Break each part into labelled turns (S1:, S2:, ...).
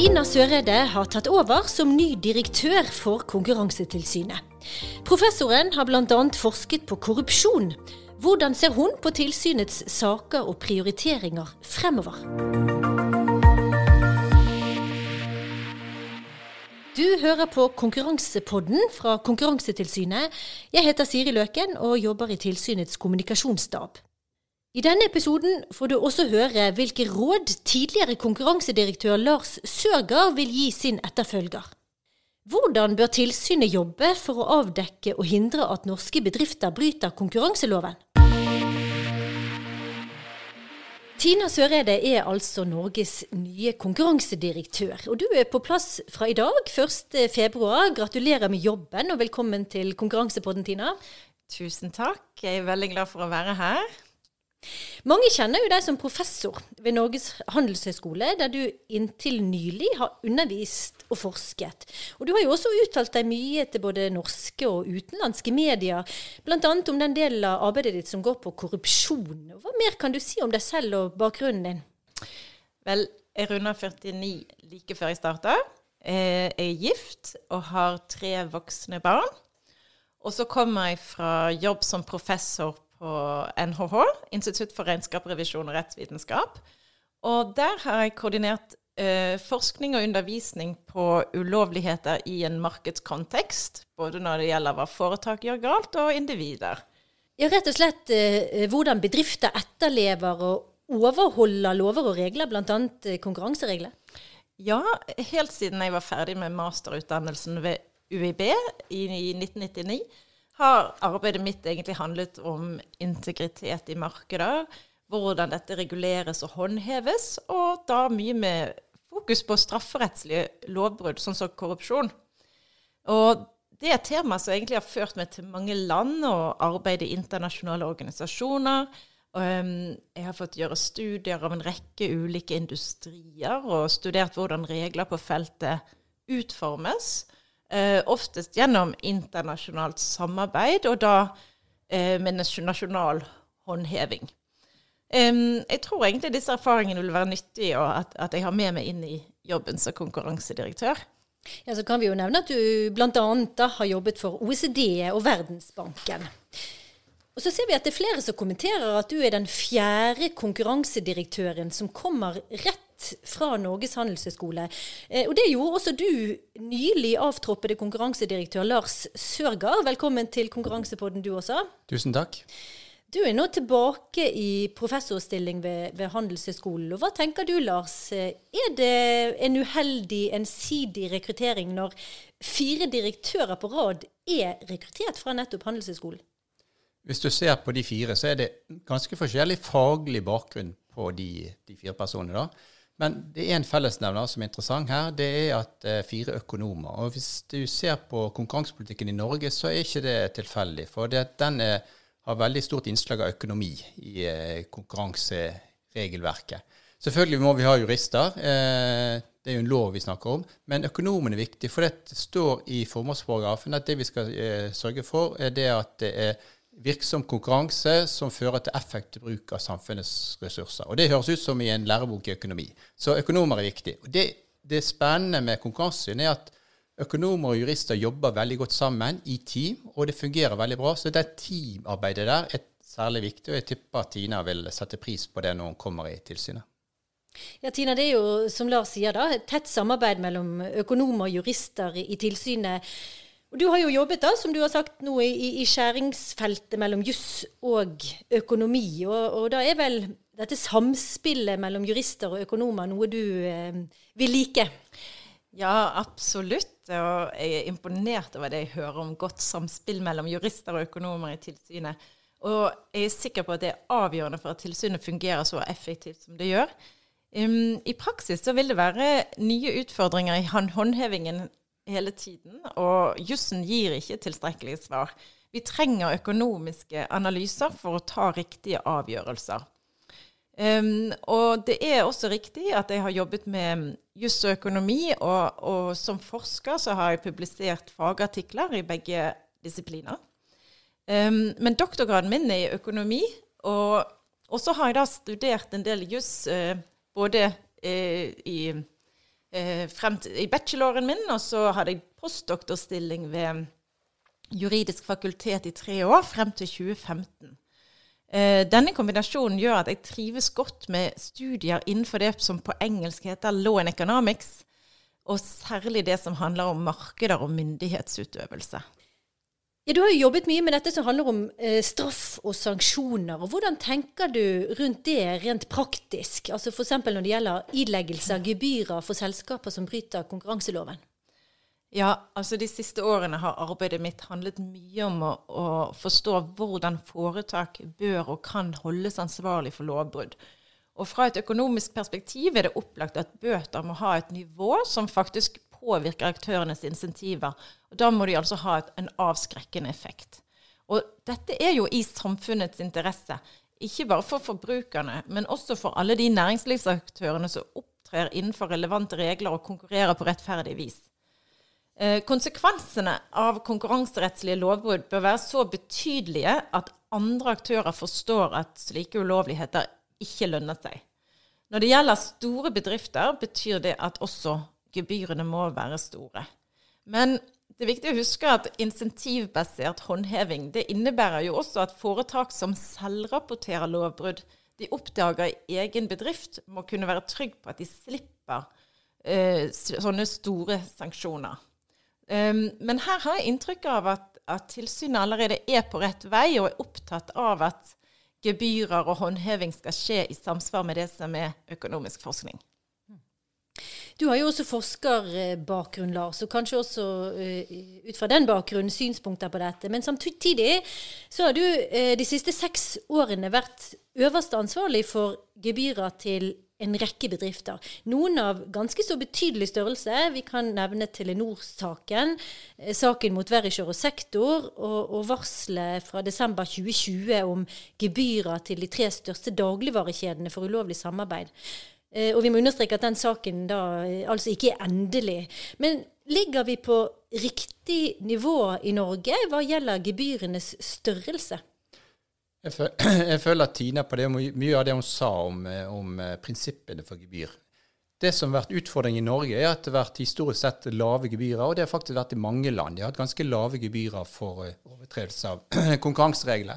S1: Tina Søreide har tatt over som ny direktør for Konkurransetilsynet. Professoren har bl.a. forsket på korrupsjon. Hvordan ser hun på tilsynets saker og prioriteringer fremover? Du hører på Konkurransepodden fra Konkurransetilsynet. Jeg heter Siri Løken og jobber i tilsynets kommunikasjonsstab. I denne episoden får du også høre hvilke råd tidligere konkurransedirektør Lars Sørgaard vil gi sin etterfølger. Hvordan bør tilsynet jobbe for å avdekke og hindre at norske bedrifter bryter konkurranseloven? Tina Søreide er altså Norges nye konkurransedirektør. Og du er på plass fra i dag, 1.2. Gratulerer med jobben og velkommen til Konkurransepodden, Tina.
S2: Tusen takk. Jeg er veldig glad for å være her.
S1: Mange kjenner jo deg som professor ved Norges handelshøyskole, der du inntil nylig har undervist og forsket. Og du har jo også uttalt deg mye til både norske og utenlandske medier, bl.a. om den delen av arbeidet ditt som går på korrupsjon. Hva mer kan du si om deg selv og bakgrunnen din?
S2: Vel, jeg runder 49 like før jeg starta. Jeg er gift og har tre voksne barn. Og så kommer jeg fra jobb som professor på NHH, Institutt for regnskap, revisjon og rettsvitenskap. Og der har jeg koordinert eh, forskning og undervisning på ulovligheter i en markedskontekst. Både når det gjelder hva foretak gjør galt, og individer.
S1: Ja, rett og slett eh, hvordan bedrifter etterlever og overholder lover og regler, bl.a. Eh, konkurranseregler?
S2: Ja, helt siden jeg var ferdig med masterutdannelsen ved UiB i 1999 har arbeidet mitt egentlig handlet om integritet i markeder. Hvordan dette reguleres og håndheves, og da mye med fokus på strafferettslige lovbrudd, sånn som korrupsjon. Og det er et tema som egentlig har ført meg til mange land og arbeid i internasjonale organisasjoner. Jeg har fått gjøre studier av en rekke ulike industrier og studert hvordan regler på feltet utformes. Eh, oftest gjennom internasjonalt samarbeid, og da eh, med nasjonal håndheving. Jeg tror egentlig disse erfaringene vil være nyttige, og at, at, jeg har med meg inn i jobben som konkurransedirektør.
S1: Ja, Så kan vi jo nevne at du bl.a. har jobbet for OECD og Verdensbanken. Og så ser vi at det er flere som kommenterer at du er den fjerde konkurransedirektøren som kommer rett fra Norges handelshøyskole. Eh, og det gjorde også du, nylig avtroppede konkurransedirektør Lars Sørgaard. Velkommen til Konkurransepodden du også.
S3: Tusen takk.
S1: Du er nå tilbake i professorstilling ved, ved Handelshøyskolen. Og hva tenker du, Lars? Er det en uheldig, ensidig rekruttering når fire direktører på rad er rekruttert fra nettopp Handelshøyskolen?
S3: Hvis du ser på de fire, så er det ganske forskjellig faglig bakgrunn på de, de fire personene. da. Men det er en fellesnevner som er interessant her. Det er at eh, fire økonomer. Og hvis du ser på konkurransepolitikken i Norge, så er ikke det tilfeldig. For det, den er, har veldig stort innslag av økonomi i eh, konkurranseregelverket. Selvfølgelig må vi ha jurister. Eh, det er jo en lov vi snakker om. Men økonomen er viktig, for det står i formålsparagrafen at det vi skal sørge for, er det at det er virksom konkurranse som fører til effektiv bruk av samfunnets ressurser. Og Det høres ut som i en lærebok i økonomi. Så økonomer er viktig. Og det, det spennende med konkurransesyn er at økonomer og jurister jobber veldig godt sammen i team, og det fungerer veldig bra. Så det teamarbeidet der er særlig viktig, og jeg tipper Tina vil sette pris på det når hun kommer i tilsynet.
S1: Ja, Tina, det er jo som Lars sier, da, et tett samarbeid mellom økonomer og jurister i tilsynet. Og Du har jo jobbet da, som du har sagt nå, i, i skjæringsfeltet mellom juss og økonomi. Og, og, da er vel dette samspillet mellom jurister og økonomer noe du eh, vil like?
S2: Ja, absolutt. Og jeg er imponert over det jeg hører om godt samspill mellom jurister og økonomer i tilsynet. Og jeg er sikker på at det er avgjørende for at tilsynet fungerer så effektivt som det gjør. Um, I praksis så vil det være nye utfordringer i håndhevingen hele tiden, og jussen gir ikke tilstrekkelige svar. Vi trenger økonomiske analyser for å ta riktige avgjørelser. Um, og det er også riktig at jeg har jobbet med juss og økonomi, og, og, som forsker så har jeg publisert fagartikler i begge disipliner. Um, men doktorgraden min er i økonomi, og, så har jeg da studert en del juss uh, både uh, i frem til, i bacheloren min, og så hadde jeg postdoktorstilling ved juridisk fakultet i tre år, frem til 2015. Eh, denne kombinasjonen gjør at jeg trives godt med studier innenfor det som på engelsk heter law and economics, og særlig det som handler om markeder og myndighetsutøvelse.
S1: Ja, Du har jo jobbet mye med dette som handler om eh, straff og sanksjoner. og Hvordan tenker du rundt det rent praktisk? Altså F.eks. når det gjelder ileggelse av gebyrer for selskaper som bryter konkurranseloven?
S2: Ja, altså De siste årene har arbeidet mitt handlet mye om å, å forstå hvordan foretak bør og kan holdes ansvarlig for lovbrudd. Og Fra et økonomisk perspektiv er det opplagt at bøter må ha et nivå som faktisk påvirker aktørenes insentiver. Og Da må de altså ha et, en avskrekkende effekt. Og dette er jo i samfunnets interesse. Ikke bare for forbrukerne, men også for alle de næringslivsaktørene som opptrer innenfor relevante regler og konkurrerer på rettferdig vis. Eh, konsekvensene av konkurranserettslige lovbrudd bør være så betydelige at andre aktører forstår at slike ulovligheter ikke lønner seg. Når det gjelder store bedrifter, betyr det at også gebyrene må være store. Men det er viktig å huske at insentivbasert håndheving det innebærer jo også at foretak som selvrapporterer lovbrudd, de oppdager i egen bedrift, må kunne være trygg på at de slipper eh, sånne store sanksjoner. Um, men her har jeg inntrykk av at, at tilsynet allerede er på rett vei og er opptatt av at gebyrer og håndheving skal skje i samsvar med det som er økonomisk forskning.
S1: Du har jo også forskerbakgrunn, Lars, og kanskje også uh, ut fra den bakgrunnen synspunkter på dette. Men samtidig så har du uh, de siste seks årene vært øverste ansvarlig for gebyrer til en rekke bedrifter. Noen av ganske så betydelig størrelse. Vi kan nevne Telenor-saken, eh, saken mot Verisher og Sektor, og, og varselet fra desember 2020 om gebyrer til de tre største dagligvarekjedene for ulovlig samarbeid. Eh, og vi må understreke at den saken da eh, altså ikke er endelig. Men ligger vi på riktig nivå i Norge hva gjelder gebyrenes størrelse?
S3: Jeg, føler, jeg føler at Tina på det, mye av det hun sa om, eh, om, prinsippene for gebyr. Det som har vært utfordringen i Norge, er at det har vært historisk sett lave gebyrer. Og det har faktisk vært i mange land. De har hatt ganske lave gebyrer for overtredelse av konkurransereglene.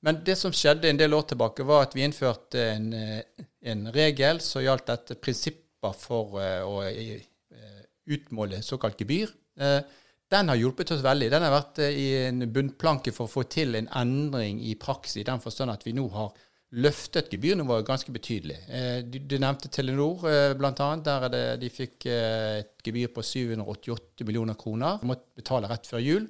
S3: Men det som skjedde en del år tilbake, var at vi innførte en, eh, en regel som gjaldt dette prinsipper for uh, å uh, utmåle såkalt gebyr. Den har hjulpet oss veldig. Den har vært i en bunnplanke for å få til en endring i praksis, i den forstand at vi nå har løftet gebyrnivået ganske betydelig. Du, nevnte Telenor bl.a. Der det, de fikk et gebyr på 788 millioner kroner. De måtte betale rett før jul.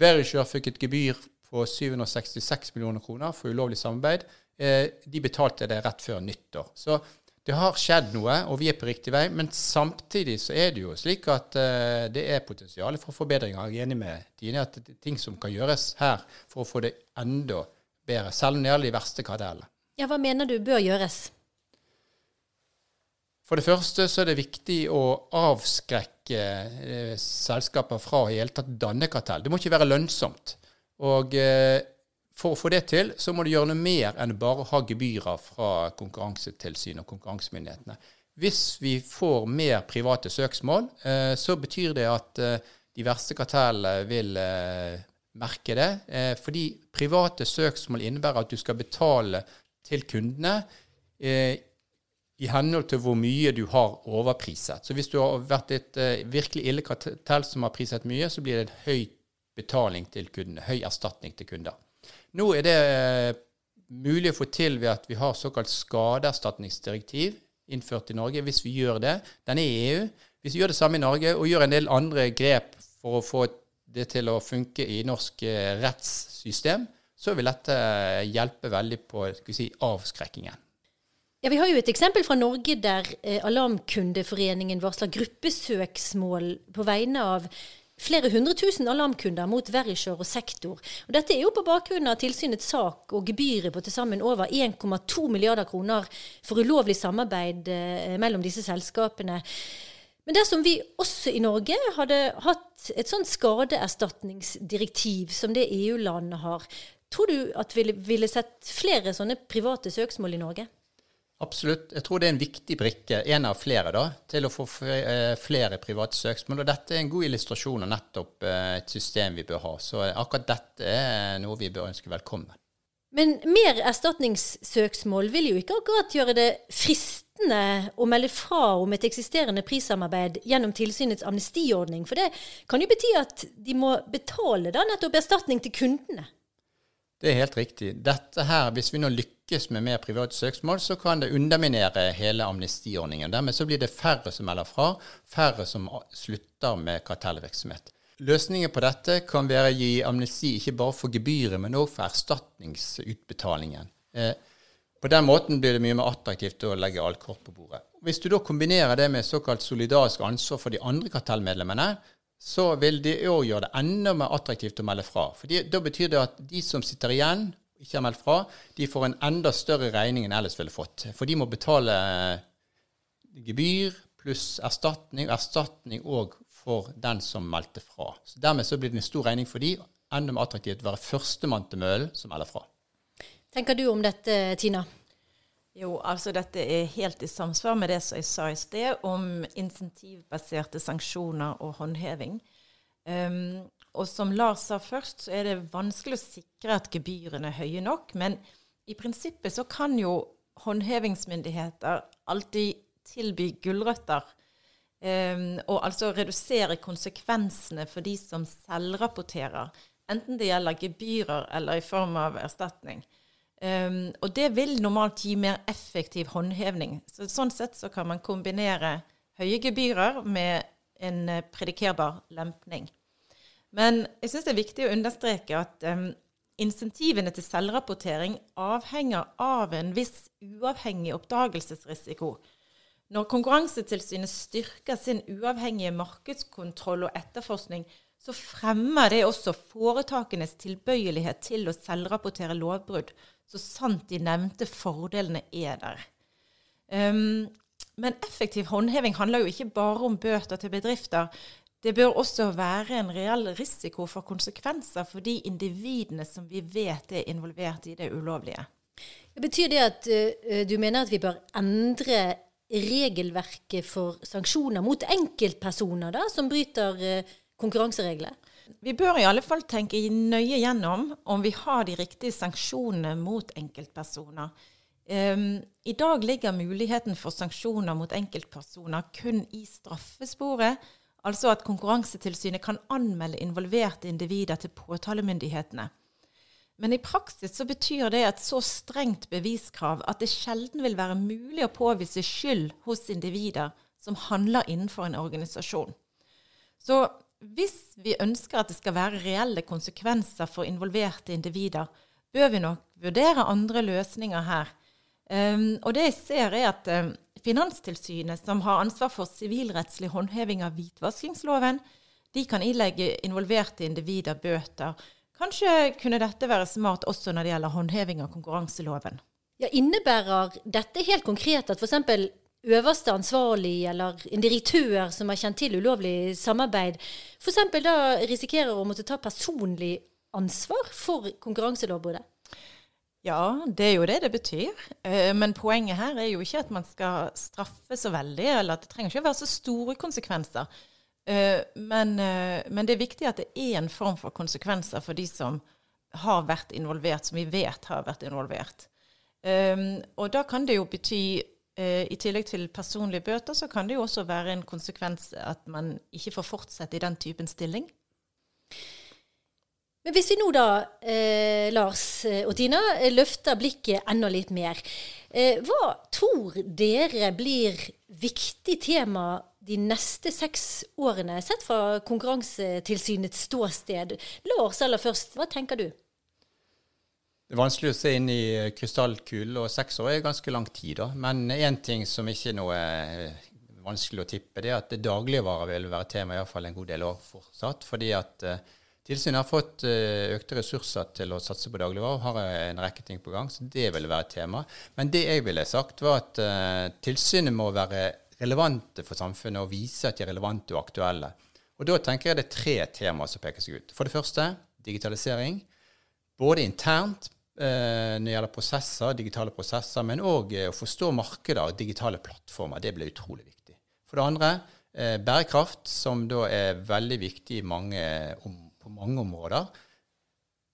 S3: Verisure fikk et gebyr på 766 millioner kroner for ulovlig samarbeid. Eh, de betalte det rett før nyttår. Så det har skjedd noe, og vi er på riktig vei. Men samtidig så er det jo slik at uh, det er potensial for forbedringer. Jeg er enig med Dine at det er ting som kan gjøres her for å få det enda bedre, selv om det gjelder de verste kartellene.
S1: Ja, hva mener du bør gjøres?
S3: For det første så er det viktig å avskrekke eh, selskaper fra i hele tatt danne kartell. Det må ikke være lønnsomt. Og eh, for å få det til, så må du gjøre noe mer enn bare ha gebyrer fra Konkurransetilsynet og konkurransemyndighetene. Hvis vi får mer private søksmål, eh, så betyr det at eh, de verste kartellene vil merke det. Fordi private søksmål innebærer at du skal betale til kundene i henhold til hvor mye du har overpriset. Så hvis du har vært et virkelig ille kartell som har priset mye, så blir det et høyt betaling til kundene, høy erstatning til kunder. Nå er det eh, mulig å få til ved at vi har såkalt skadeerstatningsdirektiv innført i Norge, hvis vi gjør det. Den er i EU. Hvis vi gjør det samme i Norge og gjør en del andre grep for å få det til å funke i norsk eh, rettssystem, så vil dette eh, hjelpe veldig på si, avskrekkingen.
S1: Ja, Vi har jo et eksempel fra Norge der Alarmkundeforeningen varsler gruppesøksmål på vegne av flere hundre tusen alarmkunder mot Verisher og Sektor. Og dette er jo på bakgrunn av tilsynets sak og gebyret på til sammen over 1,2 milliarder kroner for ulovlig samarbeid eh, mellom disse selskapene. Men dersom vi også i Norge hadde hatt et sånt skadeerstatningsdirektiv som det EU-landene har, tror du at vi ville sett flere sånne private søksmål i Norge?
S3: Absolutt. Jeg tror det er en viktig brikke, en av flere, da, til å få eh, flere private søksmål. Og dette er en god illustrasjon av nettopp eh, et system vi bør ha. Så akkurat dette er noe vi bør ønske velkommen.
S1: Men mer erstatningssøksmål vil jo ikke akkurat gjøre det fristende å melde fra om et eksisterende prissamarbeid gjennom tilsynets amnestiordning. For det kan jo bety at de må betale da nettopp erstatning til kundene.
S3: Det er helt riktig. Dette her, Hvis vi nå lykkes med mer private søksmål, så kan det underminere hele amnestiordningen. Dermed så blir det færre som melder fra, færre som slutter med kartellvirksomhet. Løsningen på dette kan være å gi amnesti ikke bare for gebyret, men også for erstatningsutbetalingen. Eh, på den måten blir det mye mer attraktivt å legge alt kort på bordet. Hvis du da kombinerer det med såkalt solidarisk ansvar for de andre kartellmedlemmene, så vil det òg gjøre det enda mer attraktivt å melde fra. For Da betyr det at de som sitter igjen, ikke har meldt fra, de får en enda større regning enn ellers ville fått. For de må betale gebyr pluss erstatning, og erstatning òg for den som meldte fra. Så Dermed så blir det en stor regning for de, enda mer attraktivt å være førstemann til møllen som melder fra.
S1: Tenker du om dette, Tina?
S2: Jo, altså dette er helt i samsvar med det som jeg sa i sted om insentivbaserte sanksjoner og håndheving. Um, og som Lars sa først, så er det vanskelig å sikre at gebyrene er høye nok. Men i prinsippet så kan jo håndhevingsmyndigheter alltid tilby gulrøtter. Um, og altså redusere konsekvensene for de som selvrapporterer. Enten det gjelder gebyrer eller i form av erstatning. Um, og det vil normalt gi mer effektiv håndhevning. Så, sånn sett så kan man kombinere høye gebyrer med en uh, predikerbar lempning. Men jeg syns det er viktig å understreke at um, insentivene til selvrapportering avhenger av en viss uavhengig oppdagelsesrisiko. Når Konkurransetilsynet styrker sin uavhengige markedskontroll og etterforskning, så fremmer det også foretakenes tilbøyelighet til å selvrapportere lovbrudd så sant de nevnte fordelene er der. Um, men effektiv håndheving handler jo ikke bare om bøter til bedrifter. Det bør også være en reell risiko for konsekvenser for de individene som vi vet er involvert i det ulovlige.
S1: Betyr det at uh, du mener at vi bør endre regelverket for sanksjoner mot enkeltpersoner da, som bryter uh, konkurranseregler?
S2: Vi bør i alle fall tenke nøye gjennom om vi har de riktige sanksjonene mot enkeltpersoner. Um, I dag ligger muligheten for sanksjoner mot enkeltpersoner kun i straffesporet. Altså at Konkurransetilsynet kan anmelde involverte individer til påtalemyndighetene. Men i praksis så betyr det et så strengt beviskrav at det sjelden vil være mulig å påvise skyld hos individer som handler innenfor en organisasjon. Så hvis vi ønsker at det skal være reelle konsekvenser for involverte individer, bør vi nok vurdere andre løsninger her. Um, og det jeg ser, er at um, Finanstilsynet, som har ansvar for sivilrettslig håndheving av hvitvaskingsloven, de kan ilegge involverte individer bøter. Kanskje kunne dette være smart også når det gjelder håndheving av konkurranseloven.
S1: Ja, Innebærer dette helt konkret at f.eks øverste ansvarlig eller en direktør som har kjent til ulovlig samarbeid, f.eks. da risikerer å måtte ta personlig ansvar for konkurranselovbruddet?
S2: Ja, det er jo det det betyr. Eh, men poenget her er jo ikke at man skal straffe så veldig, eller at det trenger ikke å være så store konsekvenser. Eh, men, eh, men det er viktig at det er en form for konsekvenser for de som har vært involvert, som vi vet har vært involvert. Og da kan det jo bety I tillegg til personlige bøter, så kan det jo også være en konsekvens at man ikke får fortsette i den typen stilling.
S1: Men hvis vi nå da, eh, Lars eh, og Tina, eh, løfter blikket enda litt mer. Eh, hva tror dere blir viktig tema de neste seks årene, sett fra Konkurransetilsynets ståsted? Lars aller først, hva tenker du?
S3: Det er vanskelig å se inn i krystallkulen, og seks år er ganske lang tid. da. Men én ting som ikke er noe eh, vanskelig å tippe, det er at dagligvarer vil være tema iallfall en god del år fortsatt. Fordi at uh, tilsynet har fått økte ressurser til å satse på dagligvarer har en rekke ting på gang, så det vil være tema. Men det jeg ville sagt, var at tilsynet må være relevante for samfunnet og vise at de er relevante og aktuelle. Og da tenker jeg det er tre temaer som peker seg ut. For det første digitalisering. Både internt eh, når det gjelder prosesser, digitale prosesser, men òg å forstå markeder og digitale plattformer. Det blir utrolig viktig. For det andre eh, bærekraft, som da er veldig viktig mange, på mange områder.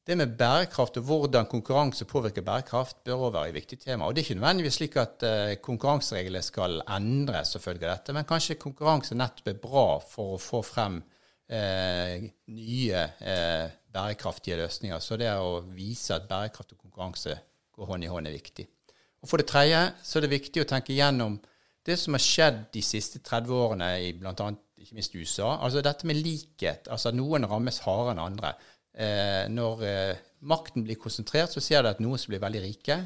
S3: Det med bærekraft og hvordan konkurranse påvirker bærekraft, bør òg være et viktig tema. Og Det er ikke nødvendigvis slik at eh, konkurransereglene skal endres som følge av dette, men kanskje konkurranse nettopp er bra for å få frem eh, nye eh, bærekraftige løsninger. Så det å vise at bærekraft og konkurranse går hånd i hånd, er viktig. Og For det tredje så er det viktig å tenke gjennom det som har skjedd de siste 30 årene i bl.a. ikke minst USA. Altså dette med likhet. Altså at noen rammes hardere enn andre. Eh, når eh, makten blir konsentrert, så ser du at noen som blir veldig rike.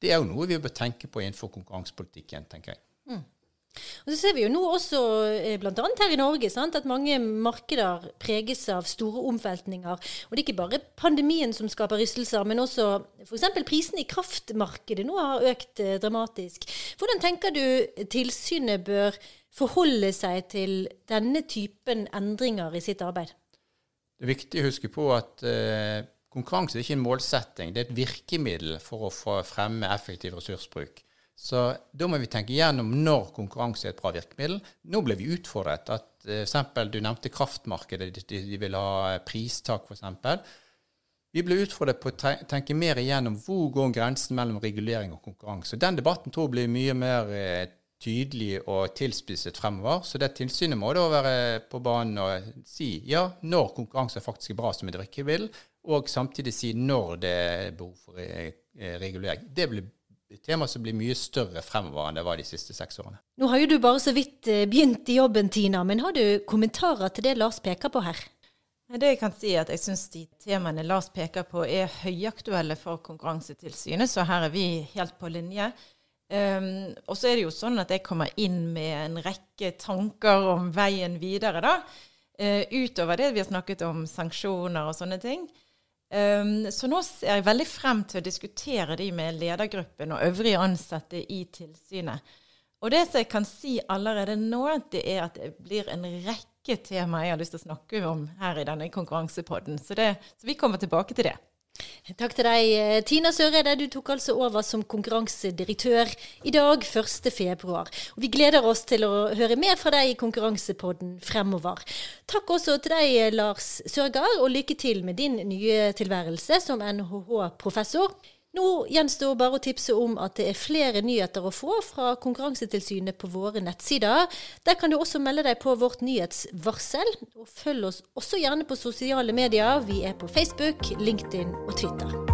S3: Det er jo noe vi bør tenke på innenfor konkurransepolitikken, tenker jeg. Mm.
S1: Og så ser vi jo nå også, eh, bl.a. her i Norge, sant, at mange markeder preges av store omveltninger. Og det er ikke bare pandemien som skaper rystelser, men også f.eks. prisene i kraftmarkedet nå har økt eh, dramatisk. Hvordan tenker du tilsynet bør forholde seg til denne typen endringer i sitt arbeid?
S3: Det er viktig å huske på at eh, konkurranse er ikke en målsetting, det er et virkemiddel for å fremme effektiv ressursbruk. Så da må vi tenke gjennom når konkurranse er et bra virkemiddel. Nå ble vi utfordret. at eh, eksempel, Du nevnte kraftmarkedet, de, de vil ha pristak f.eks. Vi ble utfordret på å tenke mer igjennom hvor går grensen mellom regulering og konkurranse. Den debatten tror jeg blir mye mer eh, tydelig og tilspisset fremover. Så det tilsynet må da være på banen og si ja, når konkurranse faktisk er bra som et virkemiddel, og samtidig si når det er behov for eh, regulering. Det blir tema som blir mye større fremover enn det var de siste seks årene.
S1: Nå har jo du bare så vidt eh, begynt i jobben, Tina, men har du kommentarer til det Lars peker på her?
S2: Det jeg kan si er at jeg syns de temaene Lars peker på er høyaktuelle for Konkurransetilsynet, så her er vi helt på linje. Um, og så er det jo sånn at jeg kommer inn med en rekke tanker om veien videre, da. Uh, utover det vi har snakket om sanksjoner og sånne ting. Um, så nå ser jeg veldig frem til å diskutere de med ledergruppen og øvrige ansatte i tilsynet. Og det som jeg kan si allerede nå, det er at det blir en rekke temaer jeg har lyst til å snakke om her i denne konkurransepodden. Så, det, så vi kommer tilbake til det.
S1: Takk til deg, eh, Tina Søreide. Du tok altså over som konkurransedirektør i dag, 1.2. Vi gleder oss til å høre mer fra deg i Konkurransepodden fremover. Takk også til deg, Lars Sørgaard, og lykke til med din nye tilværelse som NHH-professor. Nå gjenstår bare å tipse om at det er flere nyheter å få fra Konkurransetilsynet på våre nettsider. Der kan du også melde deg på vårt nyhetsvarsel. Og følg oss også gjerne på sosiale medier. Vi er på Facebook, LinkedIn og Twitter.